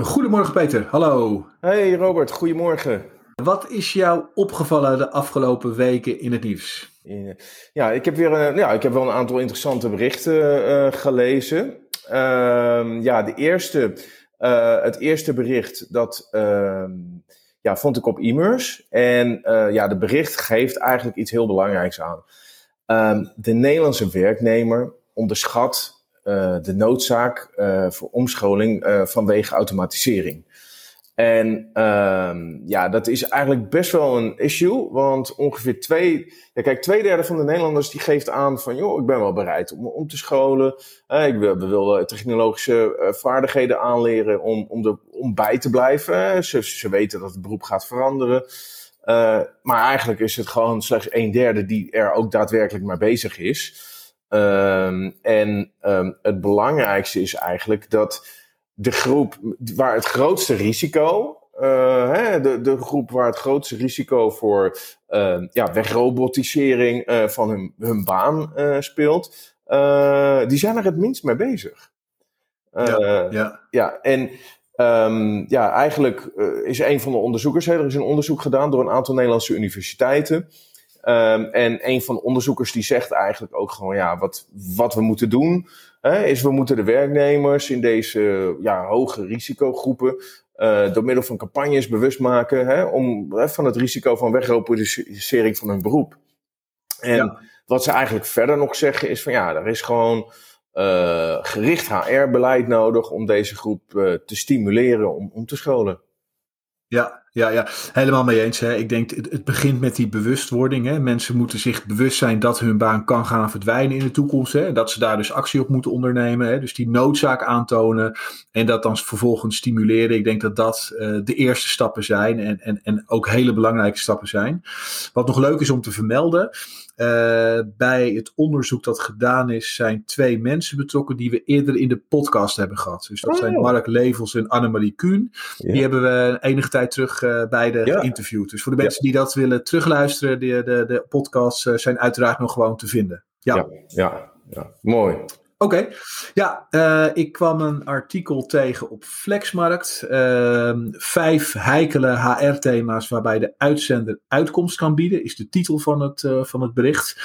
Goedemorgen Peter, hallo. Hey Robert, goedemorgen. Wat is jou opgevallen de afgelopen weken in het nieuws? Ja, ik heb, weer, een, ja, ik heb wel een aantal interessante berichten uh, gelezen. Uh, ja, de eerste, uh, het eerste bericht dat uh, ja, vond ik op e-mers. En ja, de bericht geeft eigenlijk iets heel belangrijks aan. Ehm, de Nederlandse werknemer onderschat de noodzaak uh, voor omscholing uh, vanwege automatisering. En uh, ja, dat is eigenlijk best wel een issue, want ongeveer twee, ja, kijk, twee derde van de Nederlanders die geeft aan van, joh, ik ben wel bereid om om te scholen. ik wil, willen technologische vaardigheden aanleren om, om, de, om bij te blijven. Ze, ze weten dat het beroep gaat veranderen. maar eigenlijk is het gewoon slechts een derde die er ook daadwerkelijk mee bezig is. Um, en um, het belangrijkste is eigenlijk dat de groep waar het grootste risico, uh, hè, de, de groep waar het grootste risico voor uh, ja, wegrobotisering uh, van hun, hun baan uh, speelt, die zijn er het minst mee bezig. Ja, ja. ja, en um, ja, eigenlijk is een van de onderzoekers, hè, er is een onderzoek gedaan door een aantal Nederlandse universiteiten. Um, en een van de onderzoekers die zegt eigenlijk ook gewoon, ja, wat, wat we moeten doen, hè, is we moeten de werknemers in deze ja, hoge risicogroepen uh, door middel van campagnes bewust maken hè, om, hè, van het risico van wegrobotisering van hun beroep. En ja. wat ze eigenlijk verder nog zeggen is van ja, er is gewoon uh, gericht HR-beleid nodig om deze groep uh, te stimuleren om om te scholen. Ja, ja, ja, helemaal mee eens. Hè. Ik denk, het, het begint met die bewustwording. Hè. Mensen moeten zich bewust zijn dat hun baan kan gaan verdwijnen in de toekomst. Hè. Dat ze daar dus actie op moeten ondernemen. Hè. Dus die noodzaak aantonen en dat dan vervolgens stimuleren. Ik denk dat dat uh, de eerste stappen zijn en, en, en ook hele belangrijke stappen zijn. Wat nog leuk is om te vermelden. Uh, bij het onderzoek dat gedaan is, zijn twee mensen betrokken die we eerder in de podcast hebben gehad. Dus dat oh. zijn Mark Levels en Annemarie Kuhn. Ja. Die hebben we enige tijd terug uh, beide ja. geïnterviewd. Dus voor de mensen ja. die dat willen terugluisteren, de, de, de podcasts uh, zijn uiteraard nog gewoon te vinden. Ja, ja, ja. mooi. Oké, okay. ja, uh, ik kwam een artikel tegen op Flexmarkt. Uh, vijf heikele HR-thema's waarbij de uitzender uitkomst kan bieden, is de titel van het, uh, van het bericht.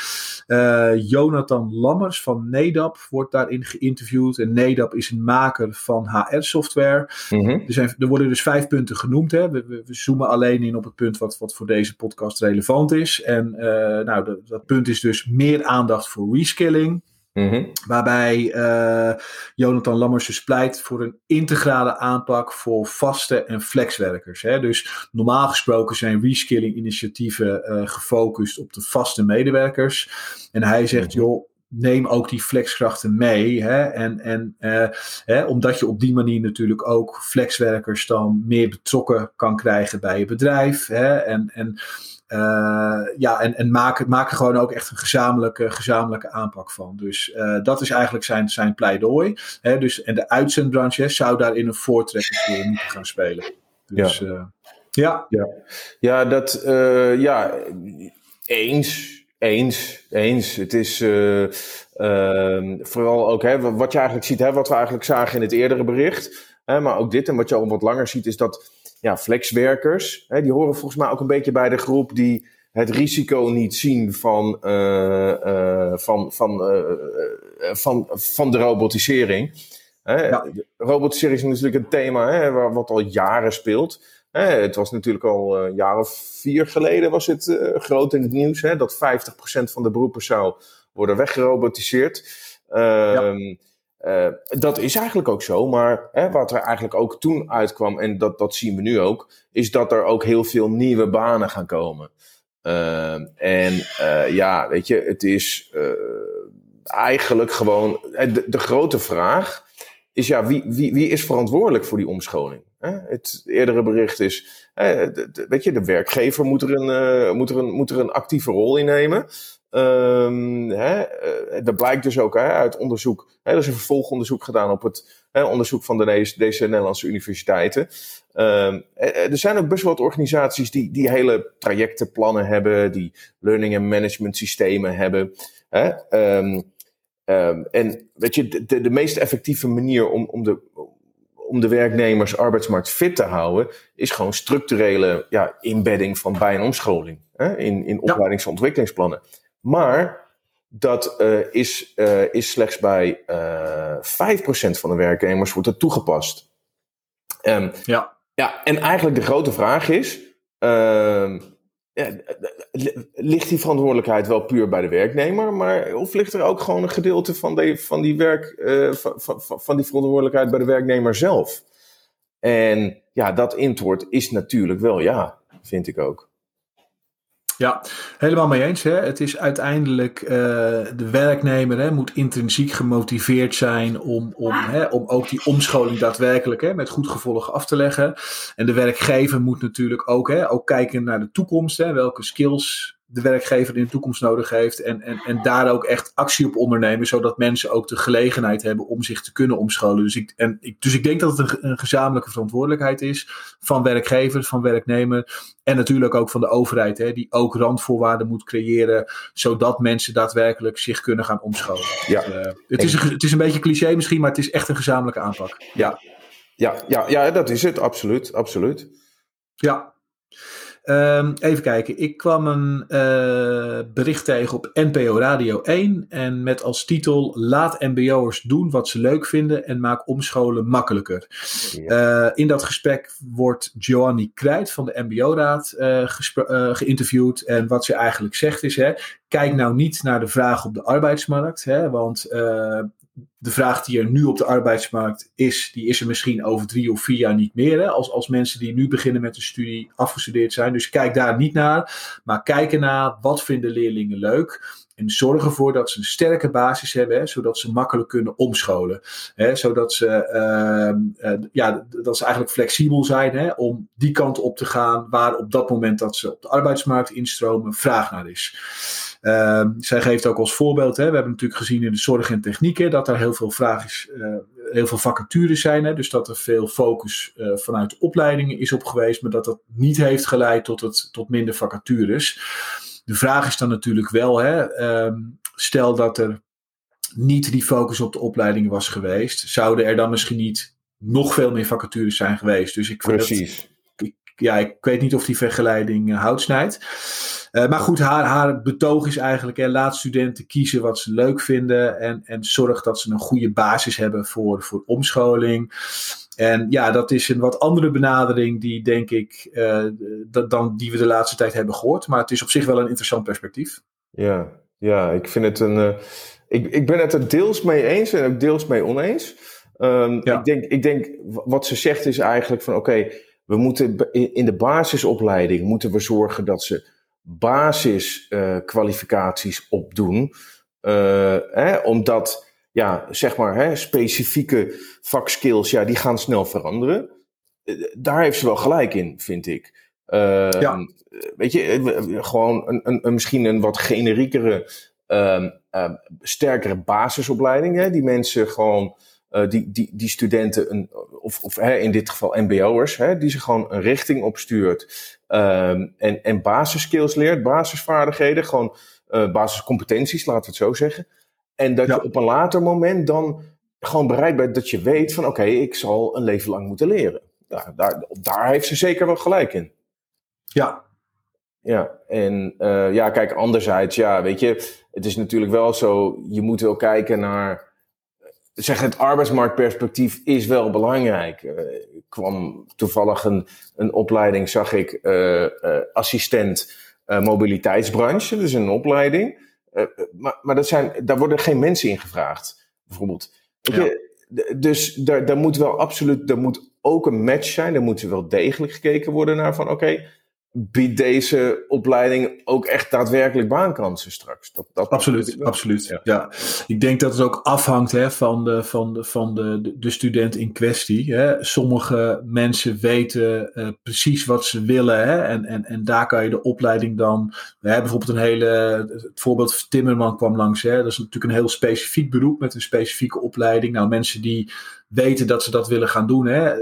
Uh, Jonathan Lammers van NEDAP wordt daarin geïnterviewd. En NEDAP is een maker van HR-software. Mm-hmm. er, zijn, er worden dus vijf punten genoemd. Hè. We, we, we, zoomen alleen in op het punt wat, wat voor deze podcast relevant is. En nou, de, dat punt is dus meer aandacht voor reskilling. Mm-hmm. Waarbij uh, Jonathan Lammers dus pleit voor een integrale aanpak voor vaste en flexwerkers. Hè. Dus normaal gesproken zijn reskilling initiatieven uh, gefocust op de vaste medewerkers. En hij zegt, mm-hmm. joh, neem ook die flexkrachten mee. Hè? En, en hè, omdat je op die manier natuurlijk ook flexwerkers dan meer betrokken kan krijgen bij je bedrijf. Hè? En, en ja, en, en maak, maak er gewoon ook echt een gezamenlijke, gezamenlijke aanpak van. Dus uh, dat is eigenlijk zijn, zijn pleidooi. Hè, dus, en de uitzendbranche zou daarin een voortrekking moeten gaan spelen. Dus ja. Uh, ja. ja. Ja, dat, ja, eens. Eens, eens. Het is vooral ook hè, wat je eigenlijk ziet, hè, wat we eigenlijk zagen in het eerdere bericht. Hè, maar ook dit en wat je al wat langer ziet, is dat ja, flexwerkers, hè, die horen volgens mij ook een beetje bij de groep die het risico niet zien van, uh, uh, van, van, uh, van, van de robotisering. Hè, ja. Robotisering is natuurlijk een thema hè, wat al jaren speelt. Hè, het was natuurlijk al een jaar of vier geleden was het groot in het nieuws hè, dat 50% van de beroepen zou worden weggerobotiseerd. Ja. Uh, dat is eigenlijk ook zo, maar hè, wat er eigenlijk ook toen uitkwam, en dat, dat zien we nu ook, is dat er ook heel veel nieuwe banen gaan komen. Uh, en uh, ja, weet je, het is eigenlijk gewoon. De, de, grote vraag is: ja, wie, wie, wie is verantwoordelijk voor die omscholing? Het eerdere bericht is, weet je, de werkgever moet er een, moet er een, moet er een actieve rol in nemen. Um, hè, dat blijkt dus ook hè, uit onderzoek. Hè, er is een vervolgonderzoek gedaan op het hè, onderzoek van de, deze, Nederlandse universiteiten. Um, er zijn ook best wel wat organisaties die, die hele trajectenplannen hebben, die learning and management systemen hebben. Hè. Um, en weet je, de, de meest effectieve manier om, om, de, om de werknemers arbeidsmarkt fit te houden, is gewoon structurele ja, inbedding van bij- en omscholing hè, in, in opleidings- en ontwikkelingsplannen. Maar dat uh, is, uh, is slechts bij uh, eh, 5% van de werknemers wordt het toegepast. Um, ja. ja. En eigenlijk de grote vraag is, ehm, ja, ligt die verantwoordelijkheid wel puur bij de werknemer, maar of ligt er ook gewoon een gedeelte van, de, van, die, werk, van, van, van die verantwoordelijkheid bij de werknemer zelf? En ja, dat antwoord is natuurlijk wel ja, vind ik ook. Ja, helemaal mee eens. Hè. Het is uiteindelijk uh, de werknemer hè, moet intrinsiek gemotiveerd zijn om, om, hè, om ook die omscholing daadwerkelijk hè, met goed gevolg af te leggen. En de werkgever moet natuurlijk ook, hè, ook kijken naar de toekomst. Hè, welke skills de werkgever in de toekomst nodig heeft. En, en, en daar ook echt actie op ondernemen, zodat mensen ook de gelegenheid hebben om zich te kunnen omscholen. Dus ik, en ik, dus ik denk dat het een, een gezamenlijke verantwoordelijkheid is van werkgever, van werknemer en natuurlijk ook van de overheid, hè, die ook randvoorwaarden moet creëren, zodat mensen daadwerkelijk zich kunnen gaan omscholen. Ja. Dus, uh, het, is een, het is een beetje cliché misschien, maar het is echt een gezamenlijke aanpak. Ja, ja, ja, ja dat is het, absoluut. absoluut. Ja, Um, even kijken. Ik kwam een uh, bericht tegen op NPO Radio 1. En met als titel: Laat MBO'ers doen wat ze leuk vinden en maak omscholen makkelijker. Ja. Uh, in dat gesprek wordt Joanny Krijt van de MBO-raad uh, geïnterviewd. En wat ze eigenlijk zegt is: hè, kijk nou niet naar de vraag op de arbeidsmarkt. Hè, want de vraag die er nu op de arbeidsmarkt is, die is er misschien over drie of vier jaar niet meer. Hè? Als, als mensen die nu beginnen met een studie afgestudeerd zijn. Dus kijk daar niet naar, maar kijk ernaar wat vinden leerlingen leuk. En zorg ervoor dat ze een sterke basis hebben, hè, zodat ze makkelijk kunnen omscholen. Hè, zodat ze, uh, uh, ja, dat ze eigenlijk flexibel zijn hè, om die kant op te gaan waar op dat moment dat ze op de arbeidsmarkt instromen vraag naar is. Uh, zij geeft ook als voorbeeld, hè, we hebben natuurlijk gezien in de zorg en technieken dat er heel veel vraag is, uh, heel veel vacatures zijn. Hè, dus dat er veel focus uh, vanuit de opleidingen is op geweest, maar dat dat niet heeft geleid tot, het, tot minder vacatures. De vraag is dan natuurlijk wel, hè, ehm, stel dat er niet die focus op de opleidingen was geweest, zouden er dan misschien niet nog veel meer vacatures zijn geweest. Dus ik Precies. ik, ja, ik weet niet of die vergelijking uh, hout snijdt. Uh, maar goed, haar, haar betoog is eigenlijk: hè, laat studenten kiezen wat ze leuk vinden. En, en zorg dat ze een goede basis hebben voor, voor omscholing. En ja, dat is een wat andere benadering die denk ik uh, dan die we de laatste tijd hebben gehoord. Maar het is op zich wel een interessant perspectief. Ja, ja ik vind het een. Uh, ik, ik ben het er deels mee eens en ook deels mee oneens. Um, ja. ik, denk, ik denk, wat ze zegt is eigenlijk van oké, okay, we moeten in de basisopleiding moeten we zorgen dat ze basiskwalificaties uh, opdoen. Hè, omdat ja, zeg maar, hè, specifieke vakskills, ja, die gaan snel veranderen. Eh, daar heeft ze wel gelijk in, vind ik. Uh, ja. Weet je, eh, gewoon een, een, een, misschien een wat generiekere, uh, uh, sterkere basisopleiding. Hè, die mensen gewoon, uh, die, die, die studenten, een, of, of hè, in dit geval MBO'ers, die ze gewoon een richting opstuurt. Um, en, en basiskills leert, basisvaardigheden, gewoon basiscompetenties, laten we het zo zeggen. En dat je op een later moment dan gewoon bereid bent dat je weet van oké, ik zal een leven lang moeten leren. Ja, daar, daar heeft ze zeker wel gelijk in. Ja. Ja, en uh, ja, kijk, anderzijds, ja, weet je, het is natuurlijk wel zo, je moet wel kijken naar, zeg, het arbeidsmarktperspectief is wel belangrijk. Uh, ik kwam toevallig een, een opleiding, zag ik, uh, assistent mobiliteitsbranche, is een opleiding. Maar maar dat zijn, daar worden geen mensen in gevraagd, bijvoorbeeld. Ja. dus daar, daar moet wel absoluut, er moet ook een match zijn. Er moet wel degelijk gekeken worden naar van, oké, biedt deze opleiding ook echt daadwerkelijk baankansen straks. Dat, dat absoluut, absoluut. Ja. ik denk dat het ook afhangt hè, van, de, van, de, van de, de student in kwestie. Hè. Sommige mensen weten uh, precies wat ze willen hè, en, en, en daar kan je de opleiding dan. Bijvoorbeeld een hele. Het voorbeeld Timmerman kwam langs. Hè. Dat is natuurlijk een heel specifiek beroep met een specifieke opleiding. Nou, mensen die weten dat ze dat willen gaan doen. Hè.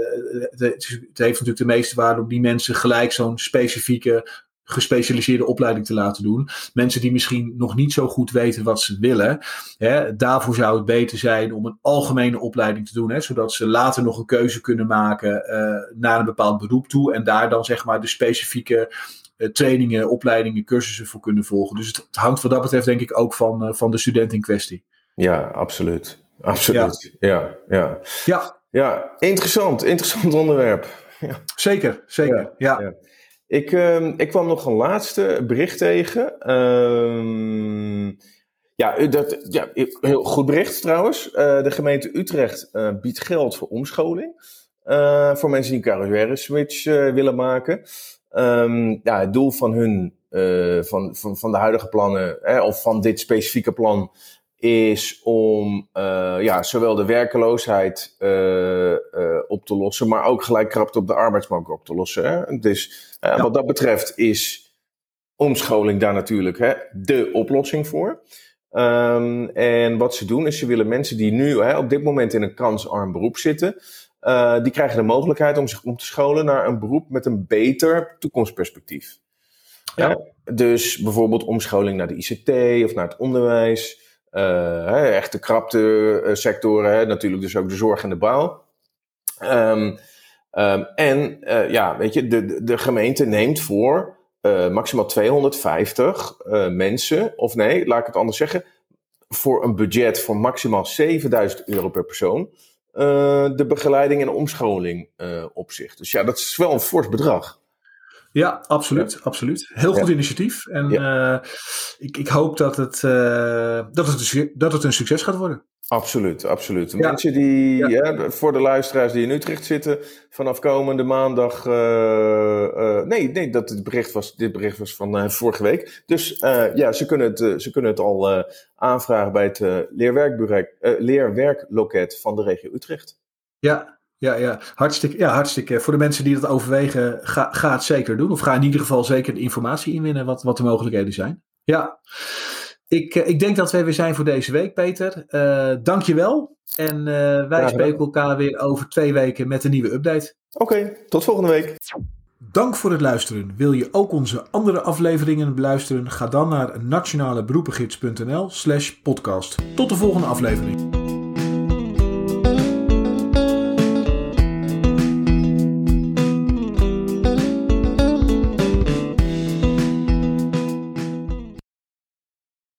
Het, heeft natuurlijk de meeste waarde om die mensen gelijk zo'n specifieke gespecialiseerde opleiding te laten doen. Mensen die misschien nog niet zo goed weten wat ze willen. Hè, daarvoor zou het beter zijn om een algemene opleiding te doen. Hè, zodat ze later nog een keuze kunnen maken uh, naar een bepaald beroep toe. En daar dan zeg maar de specifieke uh, trainingen, opleidingen, cursussen voor kunnen volgen. Dus het, hangt wat dat betreft denk ik ook van, uh, van de student in kwestie. Ja, absoluut. Absoluut. Ja, ja. Ja, ja. Interessant. Interessant onderwerp. Ja. Zeker, zeker. Ja. ja. Ik, uh, ik kwam nog een laatste bericht tegen. Uh, ja, dat, ja, heel goed bericht trouwens. Uh, de gemeente Utrecht uh, biedt geld voor omscholing. Uh, voor mensen die een carrière switch willen maken. Um, ja, het doel van hun, van, van, van de huidige plannen, hè, of van dit specifieke plan, is om uh, ja, zowel de werkeloosheid uh, uh, op te lossen, maar ook gelijk krapte op de arbeidsmarkt op te lossen. Hè? Dus ja. wat dat betreft is omscholing daar natuurlijk hè, de oplossing voor. Um, en wat ze doen is ze willen mensen die nu hè, op dit moment in een kansarm beroep zitten, die krijgen de mogelijkheid om zich om te scholen naar een beroep met een beter toekomstperspectief. Ja. Dus bijvoorbeeld omscholing naar de ICT of naar het onderwijs. Uh, echte krapte eh, sectoren, natuurlijk dus ook de zorg en de bouw. Um, um, en uh, ja, weet je, de, de gemeente neemt voor maximaal 250 mensen, of nee, laat ik het anders zeggen, voor een budget van maximaal 7000 euro per persoon, de begeleiding en omscholing op zich. Dus ja, dat is wel een fors bedrag. Ja, absoluut. absoluut. Heel goed initiatief. En uh, ik, ik hoop dat het, uh, dat, het, dat het een succes gaat worden. Absoluut, absoluut. Mensen die, voor de luisteraars die in Utrecht zitten, vanaf komende maandag. Uh, nee, nee, dat het bericht was, dit bericht was van vorige week. Dus ja, ze kunnen het, ze kunnen het al aanvragen bij het leerwerkloket van de regio Utrecht. Ja, ja, ja. Hartstikke, ja, hartstikke. Voor de mensen die dat overwegen, ga, ga het zeker doen. Of ga in ieder geval zeker de informatie inwinnen wat, wat de mogelijkheden zijn. Ja, ik, eh, ik denk dat wij weer zijn voor deze week, Peter. Uh, Dank je wel. En uh, wij spreken elkaar weer over twee weken met een nieuwe update. Oké, tot volgende week. Dank voor het luisteren. Wil je ook onze andere afleveringen beluisteren? Ga dan naar nationaleberoepengids.nl slash podcast. Tot de volgende aflevering.